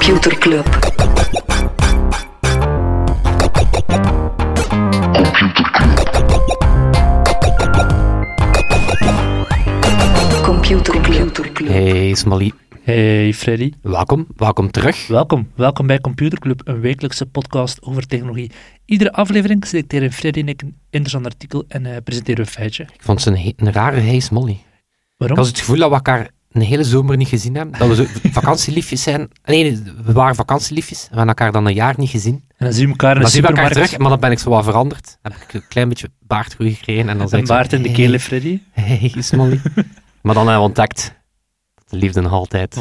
Computer Club. Computer Club. Hey Smally, Hey Freddy, welkom, welkom terug. welkom. Welkom bij Computer Club, een wekelijkse podcast over technologie. Iedere aflevering selecteren Freddy en ik een interessant artikel en eh, presenteren we een feitje. Ik vond ze een, rare Hey Smally. Ik Waarom? had het gevoel dat we elkaar een hele zomer niet gezien hebben. Dat we zo vakantieliefjes zijn. Nee, we waren vakantieliefjes. We hebben elkaar dan een jaar niet gezien. En dan zien we elkaar in de Dan elkaar supermarkt. terug, maar dan ben ik zo wat veranderd. Dan heb ik een klein beetje baardgroei gekregen. En dan Een zo, baard in de hey, hè, Freddy. Hey Smally. maar dan hebben we ontdekt de liefde nog altijd, Voilà.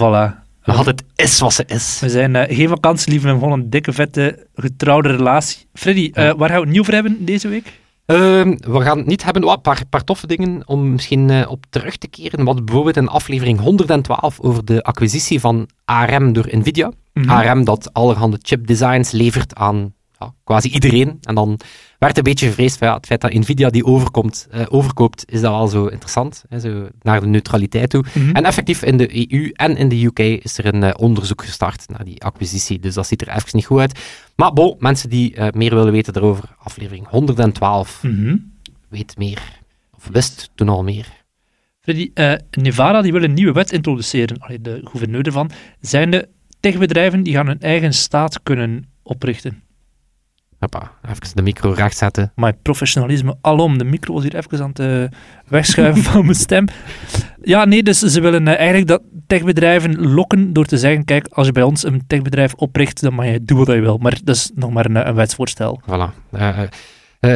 nog altijd is wat ze is. We zijn eh, geen vakantielieven, maar gewoon een dikke, vette, getrouwde relatie. Freddy, eh, waar gaan we het nieuw over hebben deze week? Ehm, we gaan het niet hebben, oh, een paar, paar toffe dingen om misschien eh, op terug te keren. Wat bijvoorbeeld in aflevering 112 over de acquisitie van ARM door Nvidia. Mhm. ARM dat allerhande chipdesigns levert aan ja, quasi iedereen. En dan werd een beetje gevreesd van ja, het feit dat Nvidia die overkomt, eh, overkoopt, is dat wel zo interessant. Hè, zo naar de neutraliteit toe. Mhm. En effectief in de EU en in de UK is er een eh, onderzoek gestart naar die acquisitie. Dus dat ziet er even niet goed uit. Maar bon, mensen die eh, meer willen weten daarover, aflevering 112 Mhm. weet meer, of wist toen al meer. Freddy, Nevada die wil een nieuwe wet introduceren. Allee, de gouverneur ervan. Zijn de techbedrijven die gaan hun eigen staat kunnen oprichten. Hoppa, even de micro recht zetten. Mijn professionalisme alom. De micro was hier even aan het eh, wegschuiven van mijn stem. Ja, nee, dus ze willen eh, eigenlijk dat techbedrijven lokken door te zeggen, kijk, als je bij ons een techbedrijf opricht, dan mag je doen wat je wil. Maar dat is nog maar een, een wetsvoorstel. Voilà. Eh,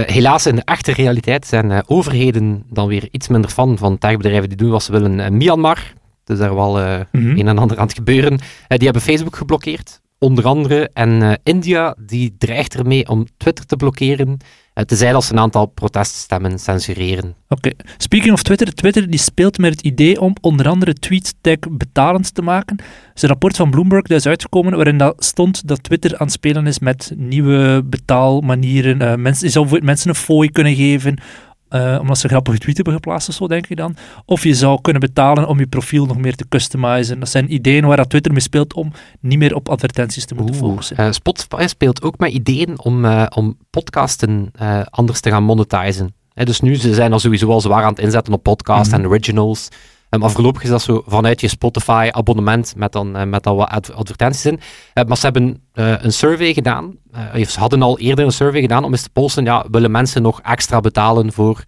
helaas, in de echte realiteit zijn overheden dan weer iets minder fan van techbedrijven die doen wat ze willen. Myanmar, dus daar wel Mhm. een en ander aan het gebeuren. Die hebben Facebook geblokkeerd, onder andere. En eh, India, die dreigt ermee om Twitter te blokkeren, uh, tenzij dat ze een aantal proteststemmen censureren. Oké. Speaking of Twitter, Twitter die speelt met het idee om onder andere TweetTag betalend te maken. Er is een rapport van Bloomberg dat is uitgekomen waarin dat stond dat Twitter aan het spelen is met nieuwe betaalmanieren. Eh mensen, je zou mensen een fooi kunnen geven, eh, omdat ze grappige tweet hebben geplaatst of zo, denk ik dan. Of je zou kunnen betalen om je profiel nog meer te customizen. Dat zijn ideeën waar dat Twitter mee speelt om niet meer op advertenties te moeten Oeh. focussen. Eh, Spotify speelt ook met ideeën om, eh, om podcasten anders te gaan monetizen. Dus nu ze zijn er sowieso al zwaar aan het inzetten op podcast Mhm. en originals. Eh, maar voorlopig is dat zo vanuit je Spotify-abonnement met dan, eh, met dan wat adv- advertenties in. Eh, maar ze hebben eh, een survey gedaan. eh, of ze hadden al eerder een survey gedaan om eens te polsen. Ja, willen mensen nog extra betalen voor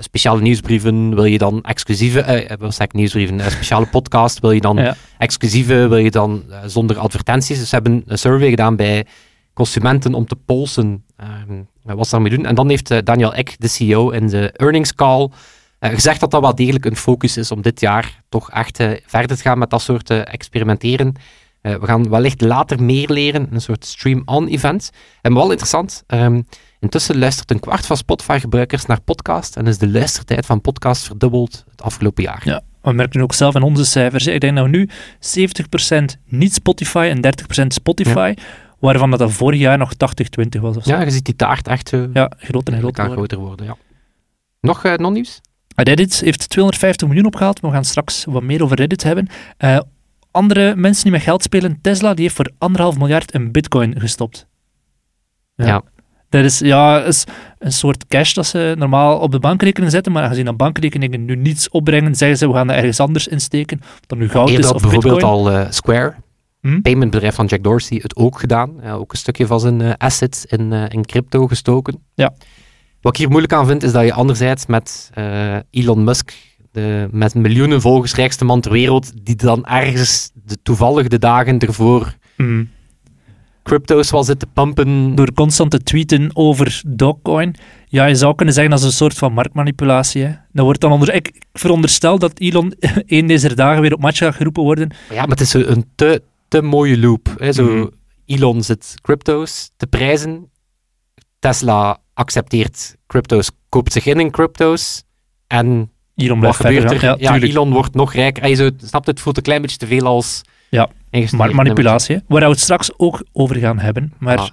speciale nieuwsbrieven? Wil je dan exclusieve, wat zeg ik, nieuwsbrieven, speciale podcast? Wil je dan Ja. exclusieve wil je dan zonder advertenties. Dus ze hebben een survey gedaan bij consumenten om te polsen ehm, wat ze daarmee doen. En dan heeft Daniel Ek, de CEO, in de earnings call gezegd dat dat wel degelijk een focus is om dit jaar toch echt eh, verder te gaan met dat soort eh, experimenteren. Eh, we gaan wellicht later meer leren, een soort stream-on-event. En wel interessant, ehm, intussen luistert een kwart van Spotify-gebruikers naar podcast en is de luistertijd van podcast verdubbeld het afgelopen jaar. Ja, we merken ook zelf in onze cijfers. Ik denk dat we nu 70% niet Spotify en 30% Spotify, waarvan dat, dat vorig jaar nog 80-20 was. Of zo. Ja, je ziet die taart echt Ja, groter en groter worden. groter worden. Ja. Nog eh non-nieuws? Reddit heeft 250 miljoen opgehaald. We gaan straks wat meer over Reddit hebben. Eh, andere mensen die met geld spelen, Tesla, die heeft voor anderhalf miljard in bitcoin gestopt. Ja. Dat is, ja, is een soort cash dat ze normaal op de bankrekening zetten, maar aangezien dat bankrekeningen nu niets opbrengen, zeggen ze we gaan dat ergens anders insteken. Of dat nu goud is of bijvoorbeeld bitcoin. al eh, Square, Hm? paymentbedrijf van Jack Dorsey, het ook gedaan. Ook een stukje van zijn eh, assets in, in crypto gestoken. Ja. Wat ik hier moeilijk aan vind, is dat je anderzijds met eh, Elon Musk, de met miljoenen volgers rijkste man ter wereld, die dan ergens de, toevallig de dagen ervoor Hm. crypto's wel zit te pumpen. door constant te tweeten over Dogecoin. Ja, je zou kunnen zeggen dat is een soort van marktmanipulatie. Hè. Dat wordt dan onder... Ik, ik veronderstel dat Elon een deze dagen weer op match gaat geroepen worden. Ja, maar het is een te, te mooie loop. Hè? Zo, Mhm. Elon zit crypto's te prijzen. Tesla accepteert crypto's, koopt zich in in crypto's. En Elon wat verder gebeurt er? Ja. Elon wordt nog rijker. Hij zo, snapt het, voelt een klein beetje te veel als Ja. Marktmanipulatie, hè. waar we het straks ook over gaan hebben. Maar Ah.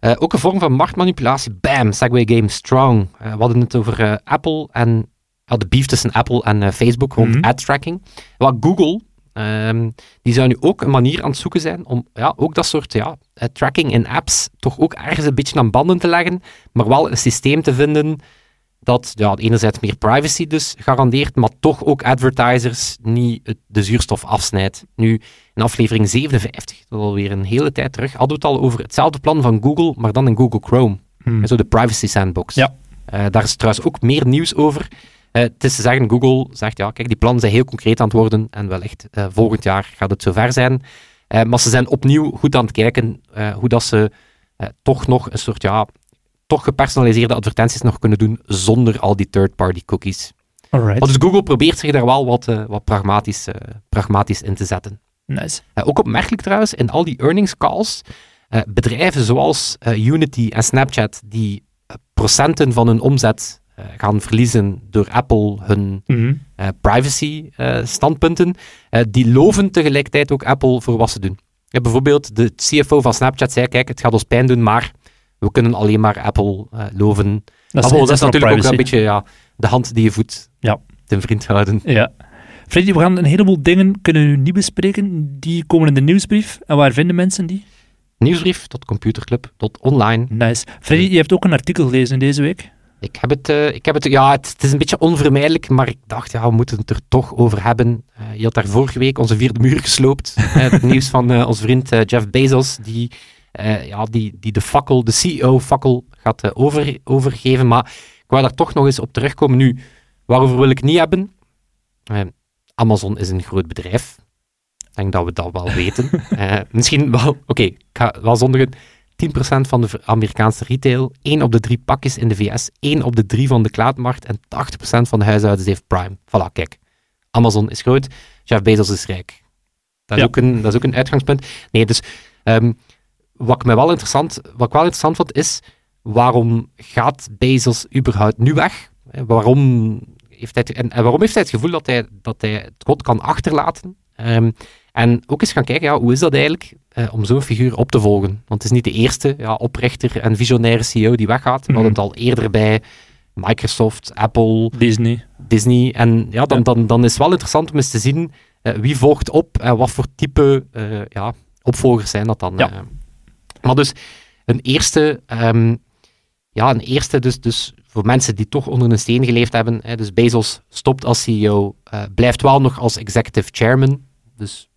Eh, ook een vorm van marktmanipulatie. Bam, Segway Game Strong. Eh, we hadden het over eh, Apple en de beef tussen Apple en Facebook rond Mhm. ad tracking. Wat Google Ehm, die zou nu ook een manier aan het zoeken zijn om ja, ook dat soort ja, tracking in apps toch ook ergens een beetje aan banden te leggen, maar wel een systeem te vinden dat ja, enerzijds meer privacy dus garandeert, maar toch ook advertisers niet de zuurstof afsnijdt. Nu, in aflevering 57, dat is alweer een hele tijd terug, hadden we het al over hetzelfde plan van Google, maar dan in Google Chrome. Hmm. Zo de privacy sandbox. Ja. Eh, daar is trouwens ook meer nieuws over. Eh, het is te zeggen, Google zegt, ja, kijk, die plannen zijn heel concreet aan het worden en wellicht uh, volgend jaar gaat het zover zijn. Uh, maar ze zijn opnieuw goed aan het kijken hoe dat ze toch nog een soort, ja, toch gepersonaliseerde advertenties nog kunnen doen zonder al die third-party cookies. Alright. Dus Google probeert zich daar wel wat, wat pragmatisch, pragmatisch in te zetten. Nice. ook opmerkelijk trouwens, in al die earnings calls, bedrijven zoals Unity en Snapchat, die procenten van hun omzet gaan verliezen door Apple hun mm -hmm. uh, privacy uh, standpunten, die loven tegelijkertijd ook Apple voor wat ze doen. bijvoorbeeld de CFO van Snapchat zei, kijk, het gaat ons pijn doen, maar we kunnen alleen maar Apple loven. Dat is, Apple, dat is natuurlijk privacy. ook een beetje ja, de hand die je voedt ja. ten vriend houden. Ja. Freddy, we gaan een heleboel dingen kunnen nu niet bespreken. Die komen in de nieuwsbrief. En waar vinden mensen die? Nieuwsbrief.computerclub.online. Nice. Freddy, je hebt ook een artikel gelezen deze week. Ik heb het, uh, ik heb het ja, het, het, is een beetje onvermijdelijk, maar ik dacht, ja, we moeten het er toch over hebben. Uh, je had daar vorige week onze vierde muur gesloopt. het nieuws van onze vriend Jeff Bezos, die, ja, die, die de fakkel, de CEO-fakkel gaat over, overgeven. Maar ik wou daar toch nog eens op terugkomen. Nu, waarover wil ik het niet hebben? Amazon is een groot bedrijf. Ik denk dat we dat wel weten. misschien wel, oké, okay, ik ga wel zondigen. 10% van de Amerikaanse retail, 1 op de 3 pakjes in de VS, 1 op de 3 van de cloudmarkt en 80% van de huishoudens heeft Prime. Voilà, kijk. Amazon is groot, Jeff Bezos is rijk. Dat is, Ja. ook, een, dat is ook een uitgangspunt. Nee, dus ehm, wat, ik mij wel interessant, wat ik wel interessant vond is, waarom gaat Bezos überhaupt nu weg? Eh, Waarom heeft hij, en, en waarom heeft hij het gevoel dat hij, dat hij het god kan achterlaten? Ehm, en ook eens gaan kijken, ja, hoe is dat eigenlijk eh, om zo'n figuur op te volgen? Want het is niet de eerste ja, oprichter en visionaire CEO die weggaat. We hadden het al eerder bij Microsoft, Apple, Disney. Disney. En ja, dan. Dan, dan is het wel interessant om eens te zien eh, wie volgt op en wat voor type eh, ja, opvolgers zijn dat dan. Ja. Maar dus een eerste, ehm, ja, een eerste dus, dus voor mensen die toch onder een steen geleefd hebben, hè, dus Bezos stopt als CEO, blijft wel nog als executive chairman. Dus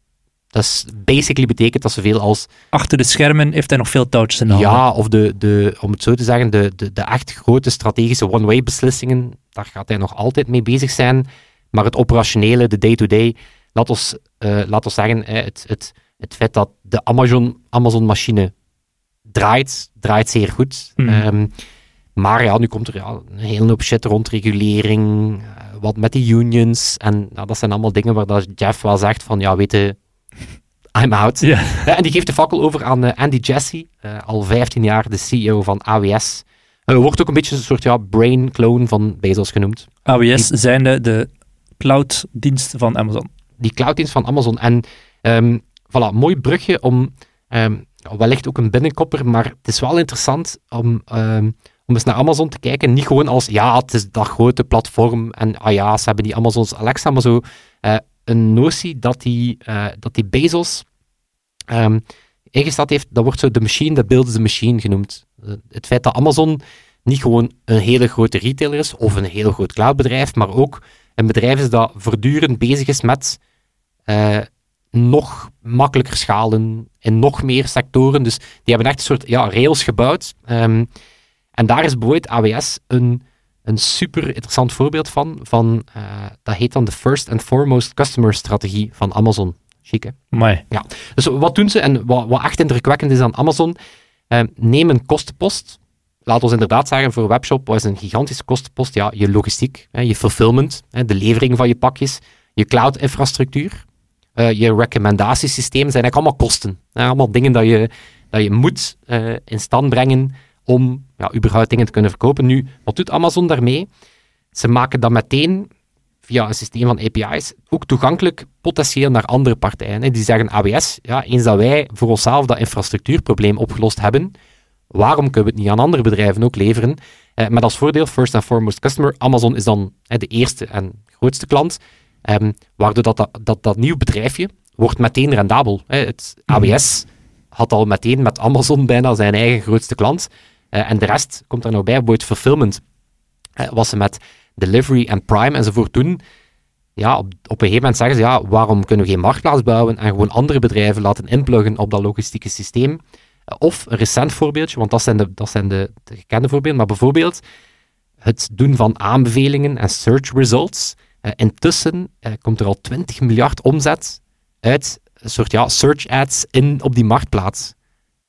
dat is basically betekent dat zoveel als Achter de schermen heeft hij nog veel touwtjes in de handen. ja, of de, de, om het zo te zeggen, de, de, de echt grote strategische one-way beslissingen, daar gaat hij nog altijd mee bezig zijn. Maar het operationele, de day-to-day, laat, ons, eh, laat ons zeggen, eh, het, het, het feit dat de Amazon, Amazon-machine draait, draait zeer goed. Mhm. Ehm, maar ja, nu komt er ja, een hele hoop shit rond regulering, eh, wat met die unions. En nou, dat zijn allemaal dingen waar dat Jeff wel zegt van, ja, weet je, I'm out. Ja. Ja, en die geeft de fakkel over aan eh, Andy Jassy, eh, al 15 jaar de CEO van AWS. Eh, wordt ook een beetje een soort ja, brain clone van Bezos genoemd. AWS zijnde de clouddienst van Amazon. Die clouddienst van Amazon. En ehm voilà, mooi brugje om, ja, wellicht ook een binnenkopper, maar het is wel interessant om, ehm, om eens naar Amazon te kijken. Niet gewoon als, ja, het is dat grote platform en ah ja, ze hebben die Amazons Alexa, maar zo eh, een notie dat die, eh, dat die Bezos ehm, ingesteld heeft, dat wordt zo de machine that builds the machine genoemd. Eh, het feit dat Amazon niet gewoon een hele grote retailer is, of een heel groot cloudbedrijf, maar ook een bedrijf is dat voortdurend bezig is met eh, nog makkelijker schalen in nog meer sectoren. Dus die hebben echt een soort ja, rails gebouwd. Ehm, en daar is bijvoorbeeld AWS een, een super interessant voorbeeld van. van eh, dat heet dan de First and Foremost Customer Strategie van Amazon. Chic, hè? Amai. Dus wat doen ze? En wat, wat echt indrukwekkend is aan Amazon, eh, neem een kostenpost. Laat ons inderdaad zeggen, voor een webshop, wat is een gigantische kostenpost? Ja, je logistiek, hè, je fulfillment, hè, de levering van je pakjes, je cloud-infrastructuur, eh, je recommendatiesysteem, zijn eigenlijk allemaal kosten. Hè, allemaal dingen dat je, dat je moet in stand brengen om ja, überhaupt dingen te kunnen verkopen. Nu, wat doet Amazon daarmee? Ze maken dat meteen via een systeem van API's ook toegankelijk potentieel naar andere partijen. Die zeggen AWS, ja, eens dat wij voor onszelf dat infrastructuurprobleem opgelost hebben, waarom kunnen we het niet aan andere bedrijven ook leveren? Eh, met als voordeel, first and foremost customer, Amazon is dan de eerste en grootste klant. Ehm, waardoor dat, dat, dat, dat nieuw bedrijfje wordt meteen rendabel. Hè. Het AWS had al meteen met Amazon bijna zijn eigen grootste klant. Eh, en de rest komt er nog bij, bijvoorbeeld fulfillment. Uh, was ze met delivery en prime enzovoort doen. Ja, op, op een gegeven moment zeggen ze, ja, waarom kunnen we geen marktplaats bouwen en gewoon andere bedrijven laten inpluggen op dat logistieke systeem? Uh, of een recent voorbeeldje, want dat zijn, de, dat zijn de, de gekende voorbeelden, maar bijvoorbeeld het doen van aanbevelingen en search results. intussen komt er al 20 miljard omzet uit een soort ja, search ads in, op die marktplaats.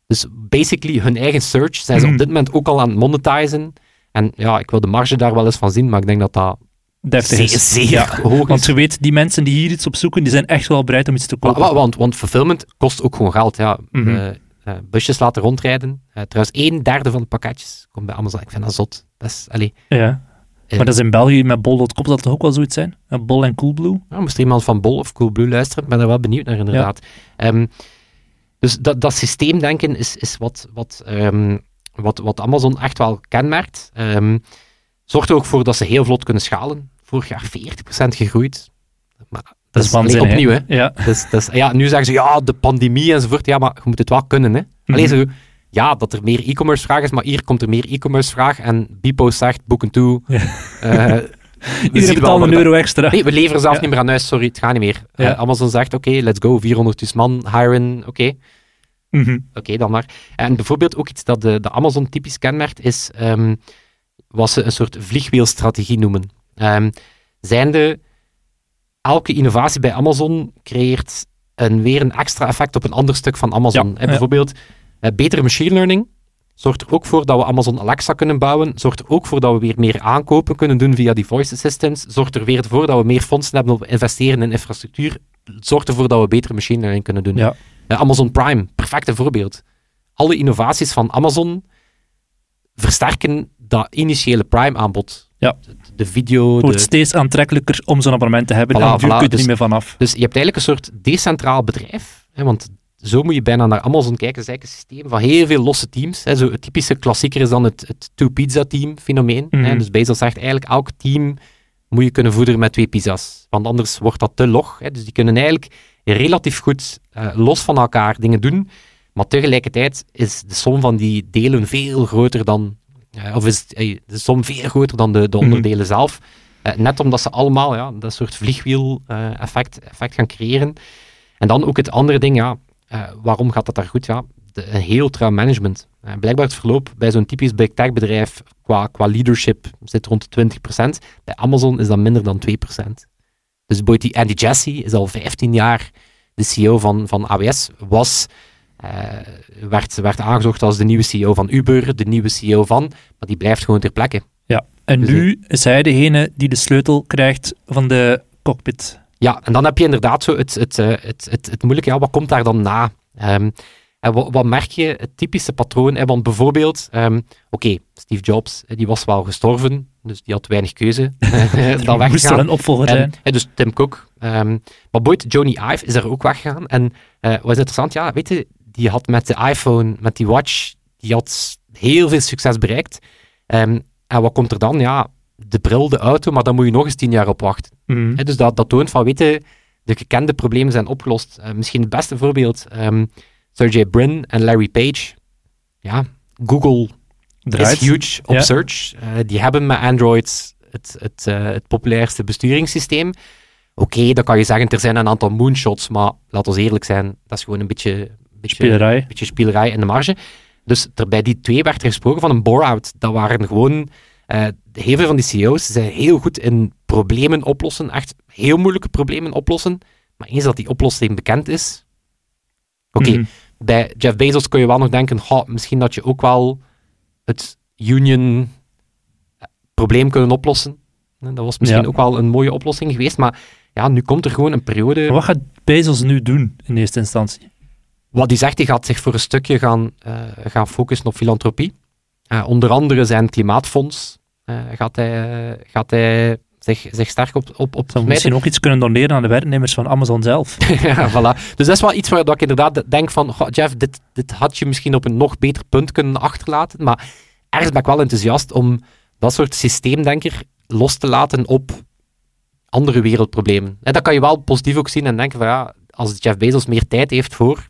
Dus basically hun eigen search zijn ze op dit moment ook al aan het monetizen. En ja, ik wil de marge daar wel eens van zien, maar ik denk dat dat Deftig zeer, is. zeer Ja, hoog is. Want je weet, die mensen die hier iets op zoeken, die zijn echt wel bereid om iets te kopen. Wa- wa- want, want fulfillment kost ook gewoon geld. Ja. Mhm. Eh, eh, busjes laten rondrijden. Eh, trouwens, een derde van de pakketjes komt bij Amazon. Ik vind dat zot. Dat is, allee, Ja. Maar dat is in België met bol.com, dat toch ook wel zoiets zijn? Bol en Coolblue? ja, moest er iemand van Bol of Coolblue luisteren? Ik ben er wel benieuwd naar, inderdaad. Ehm, dus dat, dat systeemdenken is, is wat, wat, ehm, wat, wat Amazon echt wel kenmerkt. Ehm, zorgt er ook voor dat ze heel vlot kunnen schalen. Vorig jaar 40% gegroeid. Maar dat, is, waanzinnig, opnieuw, hè. Ja. Dus, dus, ja, nu zeggen ze, ja, de pandemie enzovoort. Ja, maar je moet het wel kunnen, hè. Alleen Mhm. zo, ja, dat er meer e-commerce vraag is, maar hier komt er meer e-commerce vraag en Bipo zegt, boeken toe. Ja. Eh, Iedereen betaalt een euro extra. Nee, we leveren zelf Ja. niet meer aan huis, sorry, het gaat niet meer. Ja. Eh, Amazon zegt, oké, let's go, 400 man, hiren, oké. Mhm. Oké, dan maar. En bijvoorbeeld ook iets dat de, de Amazon typisch kenmerkt, is ehm, wat ze een soort vliegwielstrategie noemen. Ehm zijnde, elke innovatie bij Amazon creëert een, weer een extra effect op een ander stuk van Amazon. Ja, ja. bijvoorbeeld, eh, betere machine learning zorgt er ook voor dat we Amazon Alexa kunnen bouwen, zorgt er ook voor dat we weer meer aankopen kunnen doen via die voice assistants, zorgt er weer voor dat we meer fondsen hebben om investeren in infrastructuur, zorgt ervoor dat we betere machine learning kunnen doen. Ja. Eh, Amazon Prime, perfecte voorbeeld. Alle innovaties van Amazon versterken dat initiële Prime-aanbod. Ja. De, de video, Het wordt de, steeds aantrekkelijker om zo'n abonnement te hebben. Voilà, en voilà, kun je er dus- niet meer vanaf. dus je hebt eigenlijk een soort decentraal bedrijf. Hè, want zo moet je bijna naar Amazon kijken. Het is eigenlijk een systeem van heel veel losse teams. Hè. Zo, het typische klassieker is dan het, het two-pizza-team fenomeen. Mhm. Hè. Dus Bezos zegt eigenlijk, elk team moet je kunnen voederen met twee pizza's. Want anders wordt dat te log. Hè. Dus die kunnen eigenlijk relatief goed eh, los van elkaar dingen doen. Maar tegelijkertijd is de som van die delen veel groter dan... eh, of is eh, de som veel groter dan de, de Mhm. onderdelen zelf. Net omdat ze allemaal ja, dat soort vliegwiel-effect effect gaan creëren. En dan ook het andere ding, ja, eh, waarom gaat dat daar goed? Ja, de, een heel trouw management. Eh, blijkbaar het verloop bij zo'n typisch big tech bedrijf qua, qua leadership zit rond de 20%. Bij Amazon is dat minder dan 2%. Dus die Andy Jassy is al 15 jaar de CEO van, van AWS, was, eh, werd, werd aangezocht als de nieuwe CEO van Uber, de nieuwe CEO van, maar die blijft gewoon ter plekke. Ja. En Dus nu is hij degene die de sleutel krijgt van de cockpit. Ja, en dan heb je inderdaad zo het, het, eh, het, het, het moeilijke, ja, wat komt daar dan na? Ehm, en wat, wat merk je, het typische patroon? Hè? Want bijvoorbeeld, ehm, oké, Steve Jobs, eh, die was wel gestorven, dus die had weinig keuze. dan Er moest er een opvolger En, zijn. hè, dus Tim Cook. ehm, maar Boyd, Johnny Ive is er ook weggegaan. En eh wat is interessant, ja, weet je, die had met de iPhone, met die watch, die had heel veel succes bereikt. En wat komt er dan? Ja, de bril, de auto, maar daar moet je nog eens tien jaar op wachten. Hè, dus dat, dat toont van, weet je, de gekende problemen zijn opgelost. Eh, misschien het beste voorbeeld, ehm Sergey Brin en Larry Page. Ja, Google Draait. is huge op Ja. search. Eh, die hebben met Android het, het, eh, het populairste besturingssysteem. Oké, dan kan je zeggen, er zijn een aantal moonshots, maar laat ons eerlijk zijn, dat is gewoon een beetje, beetje, Spelerij. beetje spelerij in de marge. Dus er, bij die twee werd er gesproken van een bore-out. Dat waren gewoon... eh heel veel van die CEO's zijn heel goed in problemen oplossen, echt heel moeilijke problemen oplossen. Maar eens dat die oplossing bekend is... Oké, Mhm. bij Jeff Bezos kun je wel nog denken, "Goh, misschien dat je ook wel het union eh, probleem kunnen oplossen. En Dat was misschien Ja. ook wel een mooie oplossing geweest, maar ja, nu komt er gewoon een periode... Maar wat gaat Bezos nu doen in eerste instantie? Wat hij zegt, hij gaat zich voor een stukje gaan, eh, gaan focussen op filantropie. Eh, onder andere zijn klimaatfonds eh, gaat, hij, gaat hij zich, zich sterk op, op, op Zou misschien ook iets kunnen doneren aan de werknemers van Amazon zelf. ja, voilà. Dus dat is wel iets waar dat ik inderdaad denk van, "Goh, Jeff, dit, dit had je misschien op een nog beter punt kunnen achterlaten, maar ergens ben ik wel enthousiast om dat soort systeemdenker los te laten op andere wereldproblemen. En dat kan je wel positief ook zien en denken van ja, als Jeff Bezos meer tijd heeft voor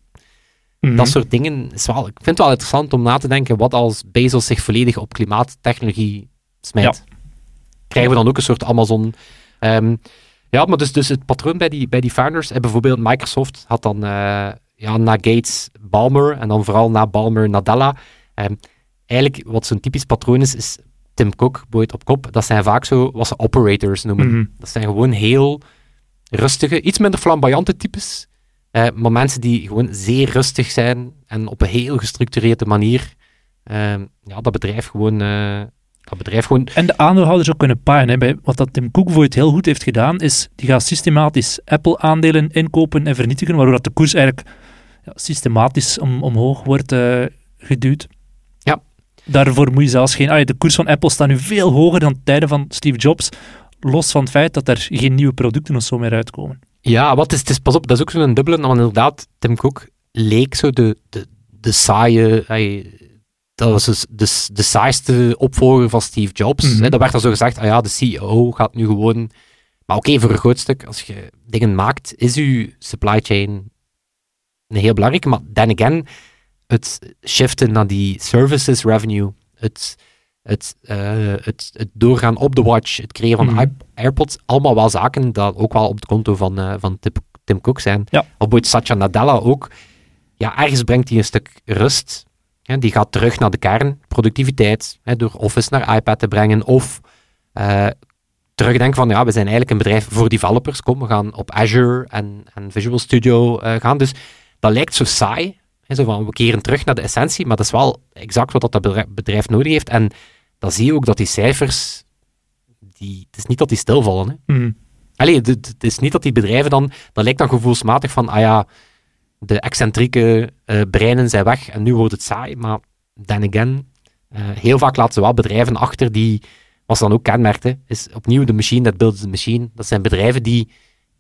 Mhm. dat soort dingen, is wel, ik vind het wel interessant om na te denken wat als Bezos zich volledig op klimaattechnologie smijt. Krijgen we dan ook een soort Amazon... ehm, ja, maar dus, dus het patroon bij die, bij die founders, eh, bijvoorbeeld Microsoft had dan eh, ja, na Gates Balmer en dan vooral na Balmer Nadella. Ehm, eigenlijk wat zo'n typisch patroon is, is Tim Cook, Boyd op kop, dat zijn vaak zo wat ze operators noemen. Mhm. Dat zijn gewoon heel rustige, iets minder flamboyante types, eh, maar mensen die gewoon zeer rustig zijn en op een heel gestructureerde manier ehm, ja, dat bedrijf gewoon... eh, dat bedrijf gewoon En de aandeelhouders ook kunnen paaien. Hè. Bij, wat dat Tim Cook voor het heel goed heeft gedaan, is die gaat systematisch Apple-aandelen inkopen en vernietigen, waardoor dat de koers eigenlijk ja, systematisch om, omhoog wordt eh, geduwd. Ja. Daarvoor moet je zelfs geen... de koers van Apple staat nu veel hoger dan tijden van Steve Jobs, los van het feit dat er geen nieuwe producten of zo meer uitkomen. Ja, wat is, het is, pas op, dat is ook zo'n dubbele, want inderdaad, Tim Cook leek zo de, de, de saaie, dat was dus de, de saaiste opvolger van Steve Jobs. Hè. Dat werd dan zo gezegd, ah ja, de CEO gaat nu gewoon... Maar oké, voor een groot stuk, als je dingen maakt, is uw supply chain een heel belangrijk. Maar then again, het shiften naar die services revenue, het, het, eh, het, het doorgaan op de watch, het creëren van Mhm. AirPods, allemaal wel zaken dat ook wel op het konto van, eh, van Tim, Tim Cook zijn. Ja. Of bijvoorbeeld Satya Nadella ook. Ja, ergens brengt hij een stuk rust. Hè, die gaat terug naar de kern, productiviteit, hè, door Office naar iPad te brengen, of eh, terugdenken van, ja, we zijn eigenlijk een bedrijf voor developers, kom, we gaan op Azure en, en Visual Studio gaan. Dus dat lijkt zo saai, hè, zo van, we keren terug naar de essentie, maar dat is wel exact wat dat bedrijf nodig heeft. En dan zie je ook dat die cijfers, die, het is niet dat die stilvallen. Hè. Mhm. Allee, het, is niet dat die bedrijven dan, dat lijkt dan gevoelsmatig van, ah ja, de excentrieke eh, breinen zijn weg en nu wordt het saai, maar then again, eh, heel vaak laten ze wel bedrijven achter die, wat ze dan ook kenmerkte, is opnieuw de machine that builds the machine. Dat zijn bedrijven die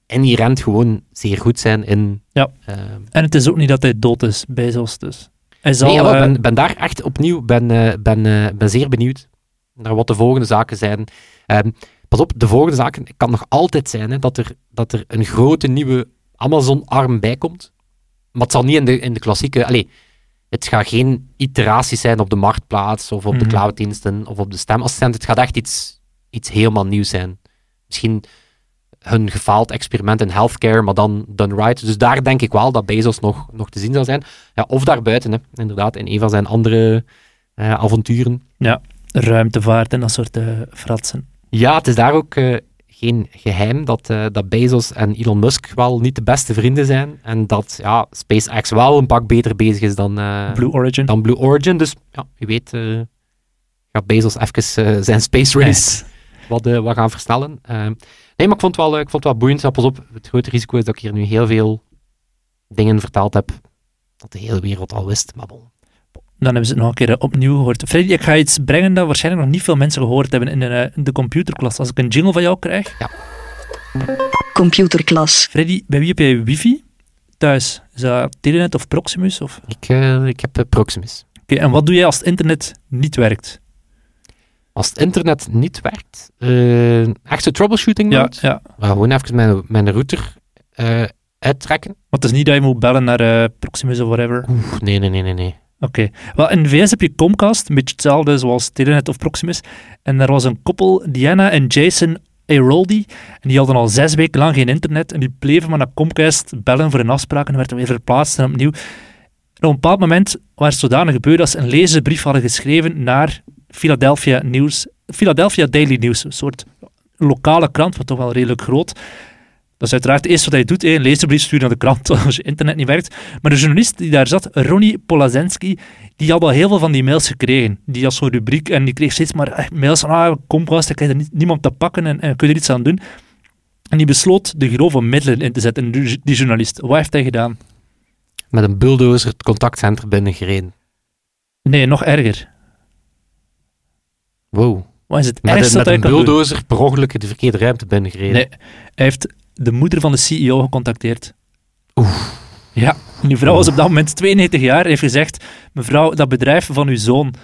inherent gewoon zeer goed zijn in... Ja. eh, En het is ook niet dat hij dood is, Bezos dus. Hij zal... nee, jawel, eh, ben, ben daar echt opnieuw, ben, ben, ben zeer benieuwd naar wat de volgende zaken zijn. Ehm, pas op, de volgende zaken, het kan nog altijd zijn hè, dat, er, dat er een grote nieuwe Amazon-arm bij komt. Maar het zal niet in de, in de klassieke... Allee, het gaat geen iteraties zijn op de marktplaats of op de Mhm. clouddiensten of op de stemassistent. Het gaat echt iets, iets helemaal nieuws zijn. Misschien hun gefaald experiment in healthcare, maar dan done right. Dus daar denk ik wel dat Bezos nog, nog te zien zal zijn. Ja, of daarbuiten, hè, inderdaad, in een van zijn andere eh, avonturen. Ruimtevaart en dat soort eh, fratsen. Ja, het is daar ook eh, geen geheim dat, eh, dat Bezos en Elon Musk wel niet de beste vrienden zijn. En dat ja, SpaceX wel een pak beter bezig is dan, Blue Origin. dan Blue Origin. Dus ja, wie weet gaat Bezos even zijn space race wat, wat gaan versnellen. Eh, nee, maar ik vond het wel, ik vond het wel boeiend. Ja, pas op, het grote risico is dat ik hier nu heel veel dingen verteld heb dat de hele wereld al wist. Maar bon. Dan hebben ze het nog een keer eh, opnieuw gehoord. Freddy, ik ga iets brengen dat waarschijnlijk nog niet veel mensen gehoord hebben in de, eh, in de computerklas. Als ik een jingle van jou krijg. Computerklas. Freddy, bij wie heb jij wifi thuis? Is dat Telenet of Proximus? Of... Ik, eh, ik heb Proximus. Oké, en wat doe jij als het internet niet werkt? Als het internet niet werkt, eh echte troubleshooting Ja, mode, ja. maar gewoon even mijn, mijn router eh, uittrekken. Want het is niet dat je moet bellen naar eh, Proximus of whatever. Oeh, nee, nee, nee, nee, nee. Oké. Wel, in VS heb je Comcast, een beetje hetzelfde zoals Telenet of Proximus. En daar was een koppel, Diana en Jason Airoldi. En die hadden al zes weken lang geen internet. En die bleven maar naar Comcast bellen voor een afspraak. En werden weer verplaatst en opnieuw. En op een bepaald moment was het zodanig gebeurd dat ze een lezersbrief hadden geschreven naar Philadelphia News, Philadelphia Daily News, een soort lokale krant, wat toch wel redelijk groot. Dat is uiteraard het eerste wat hij doet, hè, een lezersbrief sturen naar de krant als je internet niet werkt. Maar de journalist die daar zat, Ronnie Polazensky, die had al heel veel van die mails gekregen. Die had zo'n rubriek en die kreeg steeds maar eh, mails van ah, Comcast, ik krijg er niet, niemand te pakken en, en kun je er iets aan doen. En die besloot de grove middelen in te zetten, die journalist. Wat heeft hij gedaan? Met een bulldozer het contactcentrum binnengereden. Nee, nog erger. Wow. Wat is het Met, ergste een, met een bulldozer per ongeluk de verkeerde ruimte binnengereden. Nee, hij heeft de moeder van de CEO gecontacteerd. Oeh. Ja, en die vrouw was op dat moment 92 jaar en heeft gezegd, mevrouw, dat bedrijf van uw zoon,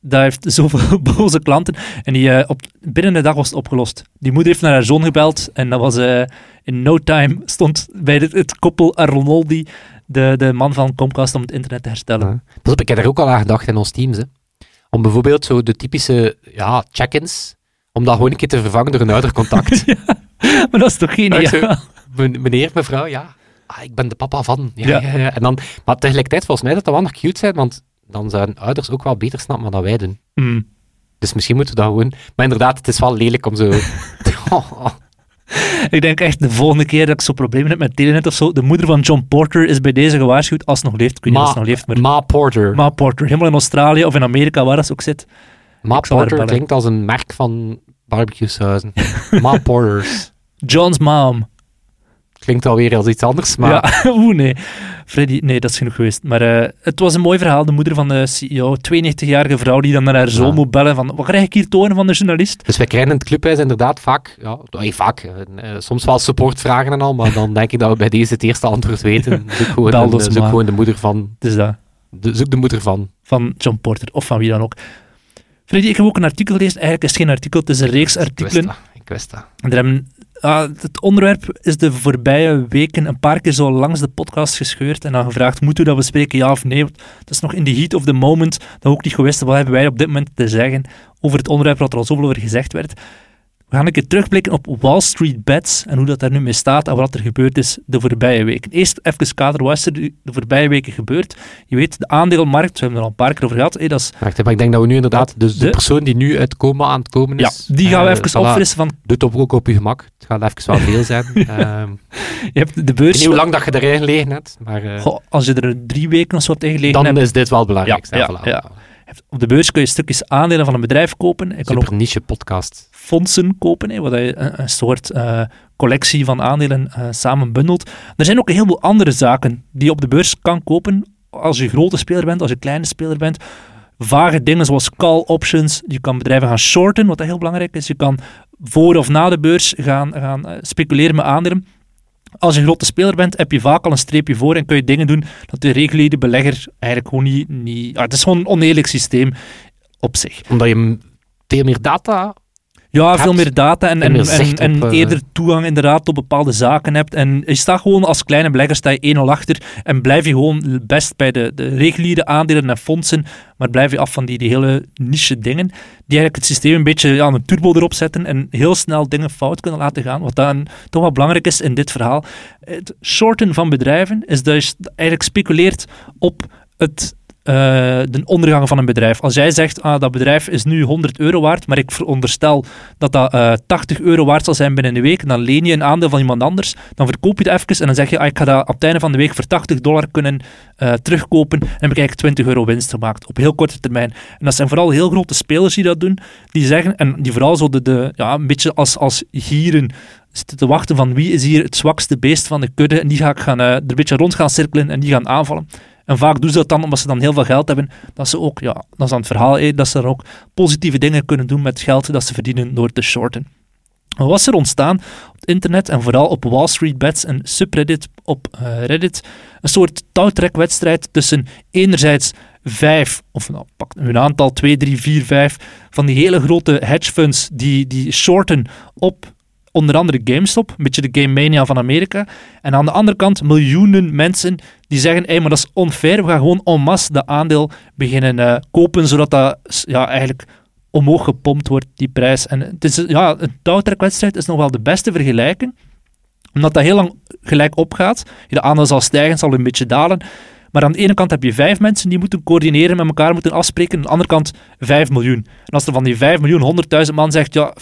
dat heeft zoveel boze klanten. En die, eh, op, binnen een dag was het opgelost. Die moeder heeft naar haar zoon gebeld en dat was eh, in no time stond bij het, het koppel Arnoldi de, de man van Comcast om het internet te herstellen. Ja. Pas op, ik heb er ook al aan gedacht in ons teams. Hè. Om bijvoorbeeld zo de typische ja, check-ins, om dat gewoon een keer te vervangen door een ouder contact. Maar dat is toch geniaal? Zo, "Men- Meneer, mevrouw, ja. Ah, ik ben de papa van. Ja, Ja. ja. Ja, En dan, maar tegelijkertijd, volgens mij, dat dat wel nog cute zijn, want dan zouden ouders ook wel beter snappen wat dat wij doen. Hmm. Dus misschien moeten we dat gewoon... Maar inderdaad, het is wel lelijk om zo... Oh, Ik denk echt de volgende keer dat ik zo problemen heb met Telenet of zo, de moeder van John Porter is bij deze gewaarschuwd, als ze nog leeft. Ik weet niet Ma, ze nog leeft, maar... Ma Porter. Ma, Ma Porter, helemaal in Australië of in Amerika, waar dat ze ook zit. haar Porter klinkt als een merk van barbecueshuizen. Ma Porters. John's mom. Klinkt alweer als iets anders, maar... Ja, oeh nee. Freddy, nee, dat is genoeg geweest. Maar eh, het was een mooi verhaal. De moeder van de CEO, 92-jarige vrouw, die dan naar haar zoon Ja. moet bellen van, wat krijg ik hier tonen van de journalist? Dus wij krijgen in het clubhuis inderdaad vaak, ja, nee, vaak, eh, eh, soms wel supportvragen en al, maar dan denk ik dat we bij deze het eerste antwoord weten. Zoek gewoon, Bel zoek gewoon de moeder van, Dus dat, de, zoek de moeder van. van John Porter, of van wie dan ook. Freddy, ik heb ook een artikel gelezen. Eigenlijk is het geen artikel, het is een reeks Ik wist artikelen. dat, ik wist dat. En er hebben, ah, het onderwerp is de voorbije weken een paar keer zo langs de podcast gescheurd en dan gevraagd, moeten we dat bespreken, ja of nee? Het is nog in the heat of the moment, dat we ook niet gewist wat hebben wij op dit moment te zeggen over het onderwerp wat er al zoveel over gezegd werd. We gaan een keer terugblikken op Wall Street Bets en hoe dat daar nu mee staat en wat er gebeurd is de voorbije weken. Eerst even kader, wat is er de voorbije weken gebeurd? Je weet, de aandeelmarkt, we hebben er al een paar keer over gehad, hé, dat is, Wacht, maar ik denk dat we nu inderdaad, dus de, De- persoon die nu uit coma aan het komen ja, is... die gaan we eh, even opfrissen van, Doe het op, ook op je gemak. Het gaat even wel veel zijn. Ehm, je hebt de ik weet beurs, niet hoe lang dat je erin gelegen hebt, maar eh, Goh, als je er drie weken of zo hebt ingelegen dan hebt, is dit wel het belangrijkste. Ja, ja, ja. Op de beurs kun je stukjes aandelen van een bedrijf kopen. Je kan ook Super niche podcast. Fondsen kopen, hè, wat je een, een soort eh, collectie van aandelen eh samen bundelt. Er zijn ook een heleboel andere zaken die je op de beurs kan kopen als je grote speler bent, als je kleine speler bent. Vage dingen zoals call options. Je kan bedrijven gaan shorten, wat heel belangrijk is. Je kan voor of na de beurs gaan, gaan eh, speculeren met aandelen. Als je een grote speler bent, heb je vaak al een streepje voor en kun je dingen doen dat de reguliere belegger eigenlijk gewoon niet... niet ah, het is gewoon een oneerlijk systeem op zich. Omdat je veel meer data Ja, veel meer data en, en en, op, eh, eerder toegang inderdaad tot bepaalde zaken hebt. En je staat gewoon als kleine belegger sta je 1-0 achter en blijf je gewoon best bij de, de reguliere aandelen en fondsen, maar blijf je af van die, die hele niche dingen, die eigenlijk het systeem een beetje ja, een turbo erop zetten en heel snel dingen fout kunnen laten gaan. Wat dan toch wel belangrijk is in dit verhaal. Het shorten van bedrijven is dat je eigenlijk speculeert op het eh, de ondergang van een bedrijf. Als jij zegt, ah, dat bedrijf is nu 100 euro waard, maar ik veronderstel dat dat eh, 80 euro waard zal zijn binnen een week, dan leen je een aandeel van iemand anders, dan verkoop je het even en dan zeg je, ah, ik ga dat op het einde van de week voor 80 dollar kunnen eh, terugkopen en heb ik eigenlijk 20 euro winst gemaakt op heel korte termijn. En dat zijn vooral heel grote spelers die dat doen, die zeggen, en die vooral zo de, ja, een beetje als, als gieren zitten te wachten van wie is hier het zwakste beest van de kudde en die ga ik gaan, eh, er een beetje rond gaan cirkelen en die gaan aanvallen. En vaak doen ze dat dan omdat ze dan heel veel geld hebben, dat ze ook, ja, dat is dan het verhaal, dat ze dan ook positieve dingen kunnen doen met geld dat ze verdienen door te shorten. Was er ontstaan op het internet en vooral op Wall Street Bets en subreddit op eh, Reddit? Een soort touwtrekwedstrijd tussen enerzijds vijf, of nou, pak een aantal, twee, drie, vier, vijf, van die hele grote hedge funds die, die shorten op onder andere GameStop, een beetje de Game Mania van Amerika. En aan de andere kant miljoenen mensen die zeggen, hey, maar dat is onfair, we gaan gewoon en masse aandeel beginnen eh, kopen, zodat dat ja, eigenlijk omhoog gepompt wordt, die prijs. En het is, ja, een touwtrekwedstrijd is nog wel de beste vergelijking, omdat dat heel lang gelijk opgaat. De aandeel zal stijgen, zal een beetje dalen. Maar aan de ene kant heb je vijf mensen die moeten coördineren, met elkaar moeten afspreken. Aan de andere kant vijf miljoen. En als er van die vijf miljoen honderdduizend man zegt, ja,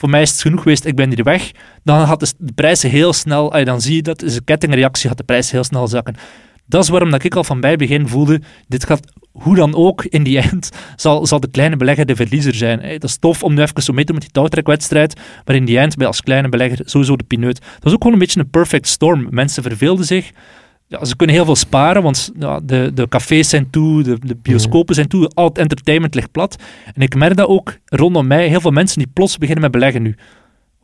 voor mij is het genoeg geweest, ik ben hier weg, dan gaat de, prijs heel snel, dan zie je dat, is een kettingreactie, gaat de prijs heel snel zakken. Dat is waarom dat ik al van bij begin voelde, dit gaat hoe dan ook, in die eind zal, zal de kleine belegger de verliezer zijn. Dat is tof om nu even zo mee te doen met die touwtrekwedstrijd, maar in die eind je als kleine belegger sowieso de pineut. Dat was ook gewoon een beetje een perfect storm. Mensen verveelden zich. Ja, ze kunnen heel veel sparen, want ja, de, de cafés zijn toe, de, de bioscopen zijn toe, al het entertainment ligt plat. En ik merk dat ook rondom mij, heel veel mensen die plots beginnen met beleggen nu.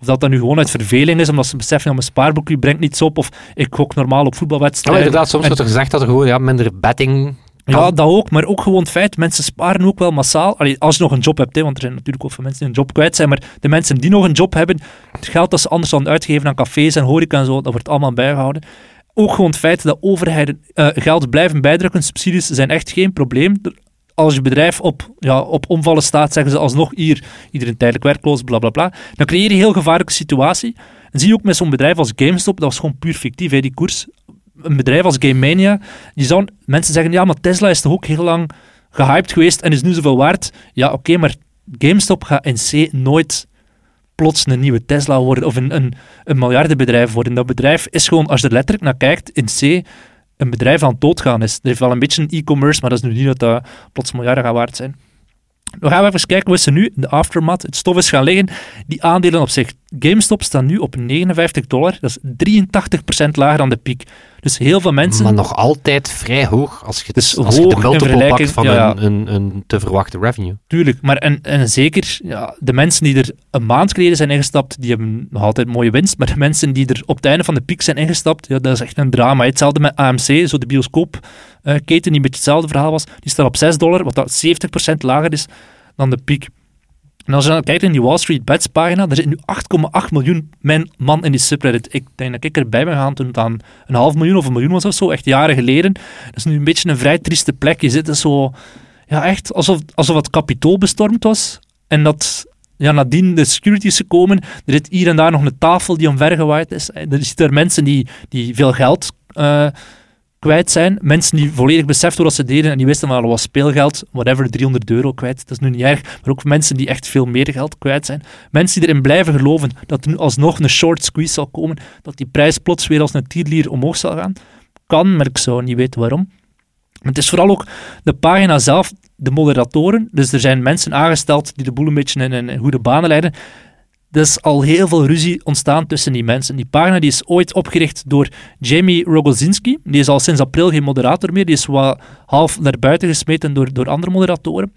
Of dat dan nu gewoon uit verveling is, omdat ze beseffen, ja, mijn spaarboekje brengt niets op, of ik gok normaal op Ja, voetbalwedstrijden. inderdaad, soms En- wordt er gezegd dat er gewoon ja, minder betting Ja, dat ook, maar ook gewoon het feit, mensen sparen ook wel massaal. Allee, als je nog een job hebt, hè, want er zijn natuurlijk ook veel mensen die een job kwijt zijn, maar de mensen die nog een job hebben, het geld dat ze anders dan uitgeven aan cafés en horeca en zo, dat wordt allemaal bijgehouden. Ook gewoon het feit dat overheden eh, geld blijven bijdrukken, subsidies zijn echt geen probleem. Als je bedrijf op, ja, op omvallen staat, zeggen ze alsnog hier, iedereen tijdelijk werkloos, bla bla bla. Dan creëer je een heel gevaarlijke situatie. En zie je ook met zo'n bedrijf als GameStop, dat was gewoon puur fictief, hè, die koers. Een bedrijf als Game Mania, je zou, mensen zeggen, ja, maar Tesla is toch ook heel lang gehyped geweest en is nu zoveel waard. Ja, oké, maar GameStop gaat in C nooit plots een nieuwe Tesla worden of een, een, een miljardenbedrijf worden. Dat bedrijf is gewoon, als je er letterlijk naar kijkt, in C een bedrijf aan het doodgaan is. Er heeft wel een beetje een e-commerce, maar dat is nu niet dat dat plots miljarden gaat waard zijn. We gaan even kijken hoe ze nu, de aftermath, het stof is gaan liggen. Die aandelen op zich. GameStop staan nu op 59 dollar. Dat is 83% lager dan de piek. Dus heel veel mensen... Maar nog altijd vrij hoog als je, Dus als je de in multiple pakt van ja. Een, een, een te verwachte revenue. Tuurlijk, maar en, en zeker, ja, de mensen die er een maand geleden zijn ingestapt, die hebben nog altijd mooie winst. Maar de mensen die er op het einde van de piek zijn ingestapt, ja, dat is echt een drama. Hetzelfde met AMC, zo de bioscoopketen, die een beetje hetzelfde verhaal was. Die staat op 6 dollar, wat dat 70% lager is dan de piek. En als je dan kijkt in die Wall Street Bets pagina, er zit nu 8,8 miljoen men, man in die subreddit. Ik denk dat ik erbij ben gegaan toen het aan een half miljoen of een miljoen was of zo, echt jaren geleden. Dat is nu een beetje een vrij trieste plek. Je zit er zo, ja echt, alsof, alsof het kapitool bestormd was. En dat ja, nadien de securities gekomen. Er zit hier en daar nog een tafel die omvergewaaid is. Er zitten er mensen die, die veel geld eh, kwijt zijn. Mensen die volledig beseften wat ze deden en die wisten van dat was speelgeld, whatever, 300 euro kwijt. Dat is nu niet erg. Maar ook mensen die echt veel meer geld kwijt zijn. Mensen die erin blijven geloven dat er nu alsnog een short squeeze zal komen, dat die prijs plots weer als een tierlier omhoog zal gaan. Kan, maar ik zou niet weten waarom. Maar het is vooral ook de pagina zelf, de moderatoren. Dus er zijn mensen aangesteld die de boel een beetje in, in goede banen leiden. Is al heel veel ruzie ontstaan tussen die mensen. Die pagina die is ooit opgericht door Jamie Rogozinski. Die is al sinds april geen moderator meer. Die is wat half naar buiten gesmeten door, door andere moderatoren.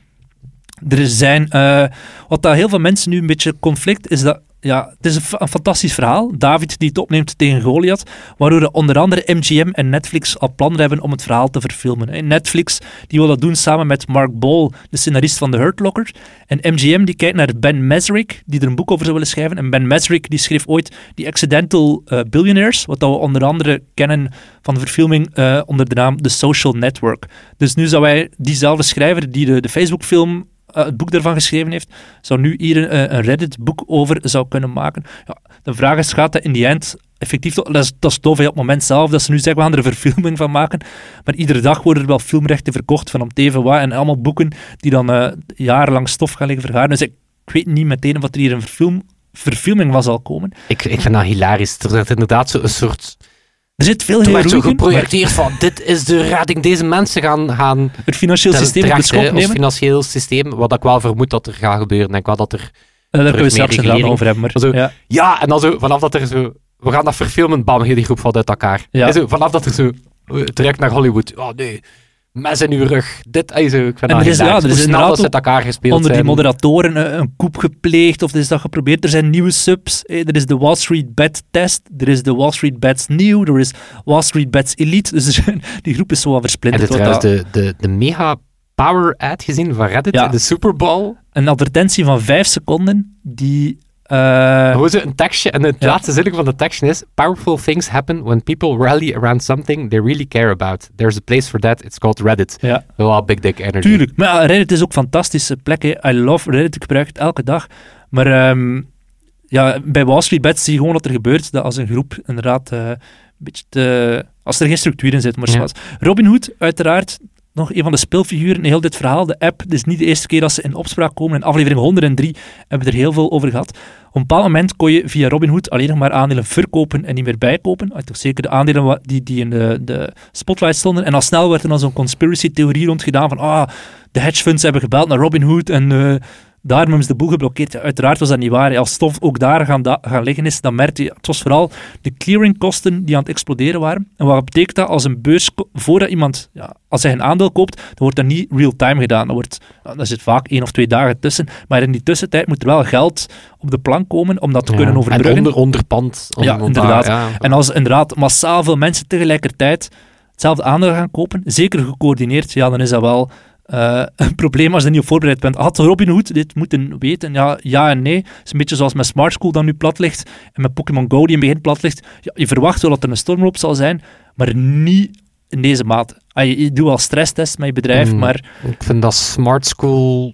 Er zijn, eh, wat dat heel veel mensen nu een beetje conflict is dat ja, het is een, fa- een fantastisch verhaal. David die het opneemt tegen Goliath, waardoor de onder andere MGM en Netflix al plannen hebben om het verhaal te verfilmen. En Netflix die wil dat doen samen met Mark Ball, de scenarist van The Hurt Locker. En MGM die kijkt naar Ben Mesrick, die er een boek over zou willen schrijven. En Ben Mesrick die schreef ooit The Accidental eh, Billionaires, wat dat we onder andere kennen van de verfilming eh, onder de naam The Social Network. Dus nu zou hij diezelfde schrijver die de, de Facebook-film eh, het boek daarvan geschreven heeft, zou nu hier een, eh, een Reddit-boek over zou kunnen maken. Ja, de vraag is, gaat dat in die end effectief... Dat is, dat is tof, op het moment zelf, dat ze nu zeggen, we gaan er een verfilming van maken. Maar iedere dag worden er wel filmrechten verkocht van om wat, en allemaal boeken die dan eh, jarenlang stof gaan liggen vergaren. Dus ik, ik weet niet meteen wat er hier een verfilm, verfilming van zal komen. Ik, vind dat hilarisch. Er zit inderdaad een soort... Er zit veel Er werd zo geprojecteerd van, dit is de redding. Deze mensen gaan, gaan het financieel systeem op de nemen. financieel systeem, wat ik wel vermoed dat er gaat gebeuren. Ik denk wel dat er... Eh, daar kunnen we straks inderdaad over hebben. Maar, zo- ja. Ja, en dan zo, vanaf dat er zo... We gaan dat verfilmen, bam, heel die groep valt uit elkaar. Ja. En zo, vanaf dat er zo... eh, Direct naar Hollywood. Oh nee, mes in uw rug. Dit, ik vind En er is- ja, er is snel dat ze elkaar gespeeld onder die moderatoren een, een koep gepleegd of is dat geprobeerd. Er zijn nieuwe subs. Eh, Er is de Wall Street Bet Test. Er is de Wall Street Bets New. Er is Wall Street Bets Elite. Dus er die groep is zo wat versplinterd. wat trouwens dat- de, de, de mega power ad gezien van Reddit Ja. in de Super Bowl? Een advertentie van vijf seconden die... eh, Gewoon zo een tekstje, en het Ja. laatste zin van de tekstje is: Powerful things happen when people rally around something they really care about. There's a place for that, it's called Reddit. ja, Wel big dick energy. tuurlijk. Maar Reddit is ook een fantastische plek. hè. I love Reddit. Ik gebruik het elke dag. Maar ehm, ja, bij Wall Street Bets zie je gewoon wat er gebeurt. Dat als een groep inderdaad eh, een beetje te... Als er geen structuur in zit, maar Ja. zoals. Robin Hood, uiteraard, nog een van de speelfiguren in heel dit verhaal. De app, het is niet de eerste keer dat ze in opspraak komen. In aflevering 103 hebben we er heel veel over gehad. Op een bepaald moment kon je via Robinhood alleen nog maar aandelen verkopen en niet meer bijkopen. Ah, Toch zeker de aandelen die, die in de, de spotlight stonden. En al snel werd er dan zo'n conspiracy-theorie rondgedaan van ah, de hedge funds hebben gebeld naar Robinhood en eh, daarom hebben ze de boel geblokkeerd. Ja, uiteraard was dat niet waar. Als stof ook daar gaan, da- gaan liggen is, dan merkte je, het was vooral de clearingkosten die aan het exploderen waren. En wat betekent dat als een beurs, voordat iemand, ja, als hij een aandeel koopt, dan wordt dat niet real-time gedaan. Dan wordt, daar zit vaak één of twee dagen tussen. Maar in die tussentijd moet er wel geld op de plank komen om dat te Ja. kunnen overbruggen. En onder, onderpand. Ja, inderdaad. ja. En als inderdaad massaal veel mensen tegelijkertijd hetzelfde aandeel gaan kopen, zeker gecoördineerd, ja, dan is dat wel eh, een probleem als je er niet op voorbereid bent. Had Robinhood dit moeten weten? Ja, ja en nee. Het is een beetje zoals met Smart School dat nu plat ligt en met Pokémon Go die in het begin plat ligt. Ja, je verwacht wel dat er een stormloop zal zijn, maar niet in deze mate. Ah, je, je doet wel stresstest met je bedrijf, Mm. maar Ik vind dat Smart School...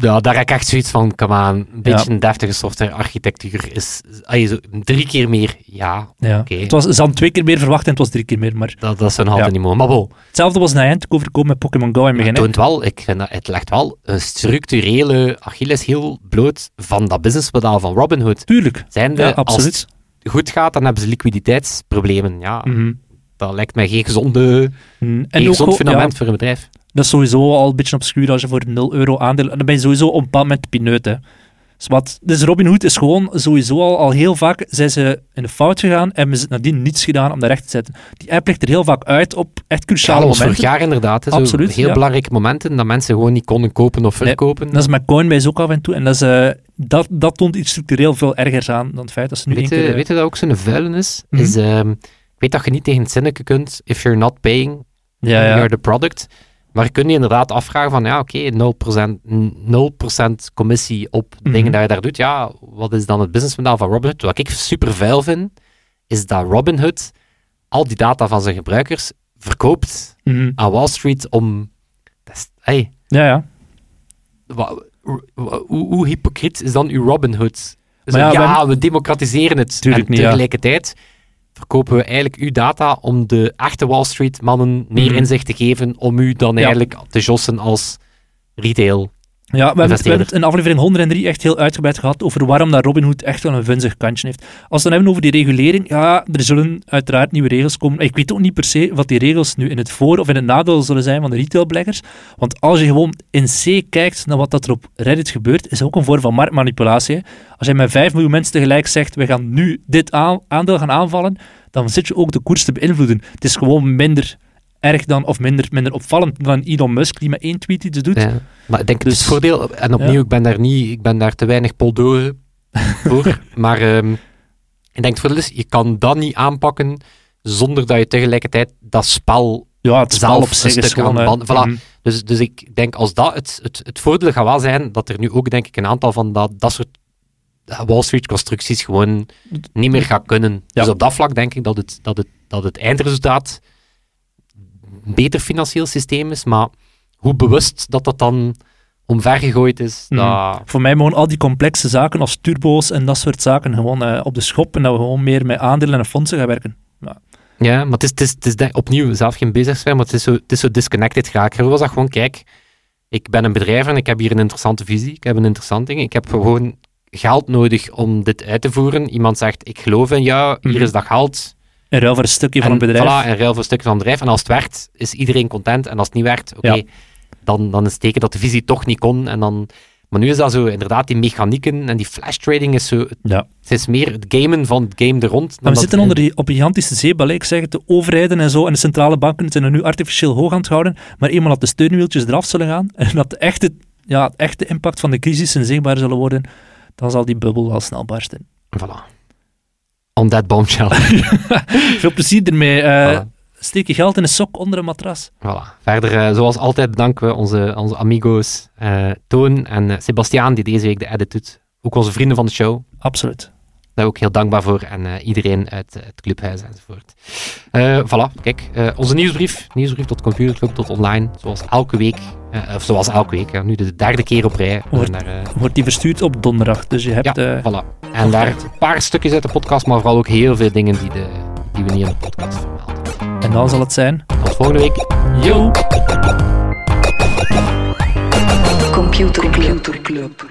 Ja, daar heb ik echt zoiets van, come een beetje een deftige softwarearchitectuur is... Ay, zo, drie keer meer, ja, ja. oké. het was, ze hadden twee keer meer verwacht en het was drie keer meer. Maar Dat, dat is een halve Ja. niet mooi. Maar bon, hetzelfde was naar Eindhoven overkomen met Pokémon Go in het het begin. hè. toont wel, ik vind dat, het legt wel een structurele Achilleshiel bloot van dat businessmodel van Robinhood. Tuurlijk, Zijnde, ja, als het goed gaat, dan hebben ze liquiditeitsproblemen. Ja, Mhm. dat lijkt mij geen, gezonde, Mhm. En geen ook, gezond fundament voor een bedrijf. Dat is sowieso al een beetje obscuur als je voor 0 euro aandeel... En dan ben je sowieso op een bepaald moment pineut, hè. Dus, wat, dus Robinhood is gewoon sowieso al, al heel vaak zijn ze in de fout gegaan en hebben ze nadien niets gedaan om dat recht te zetten. Die app ligt er heel vaak uit op echt cruciale Ja, was vorig momenten. jaar inderdaad. Hè, Absoluut, heel ja. belangrijke momenten dat mensen gewoon niet konden kopen of Nee, verkopen. Dat is met Coinbase ook af en toe. En dat, is, eh, dat, dat toont iets structureel veel ergers aan dan het feit dat ze nu weet, je, keer... weet je dat ook zo'n vuilen is? Is ik weet dat je niet tegen het zinnetje kunt, if you're not paying, ja, ja. you're the product. Maar je kunt je inderdaad afvragen van, ja, oké, 0%, 0% commissie op Mhm. dingen dat je daar doet. Ja, wat is dan het businessmodel van Robinhood? Wat ik super vuil vind, is dat Robinhood al die data van zijn gebruikers verkoopt Mhm. aan Wall Street om... Is, hey, ja, ja. hoe, hoe hypocriet is dan uw Robinhood? Dus ja, ja, we democratiseren het. En niet, ja. Verkopen we eigenlijk uw data om de echte Wall Street mannen meer Mhm. inzicht te geven om u dan Ja. eigenlijk te jossen als retail. Ja, we hebben, het, in aflevering 103 echt heel uitgebreid gehad over waarom dat Robinhood echt wel een vunzig kantje heeft. Als we het dan hebben over die regulering, ja, er zullen uiteraard nieuwe regels komen. Ik weet ook niet per se wat die regels nu in het voor- of in het nadeel zullen zijn van de retailbeleggers. Want als je gewoon in C kijkt naar wat dat er op Reddit gebeurt, is ook een vorm van marktmanipulatie. Als je met 5 miljoen mensen tegelijk zegt, we gaan nu dit aan- aandeel gaan aanvallen, dan zit je ook de koers te beïnvloeden. Het is gewoon minder erg dan, of minder, minder opvallend dan Elon Musk, die met één tweet iets doet. Ja. Maar ik denk het Dus- is het voordeel, en opnieuw, ja. ik ben daar niet, ik ben daar te weinig poldoren voor, maar ehm, ik denk het voordeel is, je kan dat niet aanpakken zonder dat je tegelijkertijd dat spel Ja, het spel op zich is gewoon... aan voilà. mhm. Dus, dus ik denk als dat het, het, het voordeel gaat wel zijn dat er nu ook denk ik een aantal van dat, dat soort eh, Wall Street constructies gewoon niet meer gaat kunnen. Ja. Dus op dat vlak denk ik dat het, dat het, dat het eindresultaat beter financieel systeem is, maar hoe bewust dat dat dan omvergegooid is, Mhm. dat... Voor mij mogen al die complexe zaken als turbo's en dat soort zaken gewoon eh, op de schop en dat we gewoon meer met aandelen en fondsen gaan werken. Ja, maar het is, het is, het is denk- opnieuw zelf geen bezigsfeer, maar het is zo, het is zo disconnected geraakt. Ik was dat gewoon, kijk, ik ben een bedrijf en ik heb hier een interessante visie, ik heb een interessant ding, ik heb gewoon geld nodig om dit uit te voeren. Iemand zegt, ik geloof in jou, hier Mhm. is dat geld. In ruil voor een stukje van en, een bedrijf. Voilà, en ruil voor een stukje van het bedrijf. En als het werkt, is iedereen content. En als het niet werkt, oké, Ja. dan, dan is het teken dat de visie toch niet kon. En dan, maar nu is dat zo, inderdaad, die mechanieken en die flash trading is zo, Ja. het is meer het gamen van het game er rond. Maar we zitten onder die, op een gigantische zeebal. Ik zeg het, de overheden en zo en de centrale banken zijn er nu artificieel hoog aan het houden. Maar eenmaal dat de steunwieltjes eraf zullen gaan en dat de echte, ja, het echte impact van de crisis zichtbaar zullen worden, dan zal die bubbel wel snel barsten. Voilà. On that bombshell. Veel plezier ermee. Eh, Voilà. Steek je geld in een sok onder een matras. Voilà. Verder, eh, zoals altijd, bedanken we onze, onze amigo's eh, Toon en Sebastiaan, die deze week de edit doet. Ook onze vrienden van de show. Absoluut. Daar ook heel dankbaar voor. En eh, iedereen uit eh, het clubhuis enzovoort. Eh voilà, kijk. eh, onze nieuwsbrief. Nieuwsbrief tot computerclub, tot online. Zoals elke week. eh, of zoals elke week. nu de derde keer op rij. Wordt- eh, Wordt die verstuurd op donderdag. Dus je hebt... ja, eh, voilà. En daar een paar stukjes uit de podcast, maar vooral ook heel veel dingen die, de, die we niet in de podcast vermelden. en dan zal het zijn... Tot volgende week. Yo! Computer Club.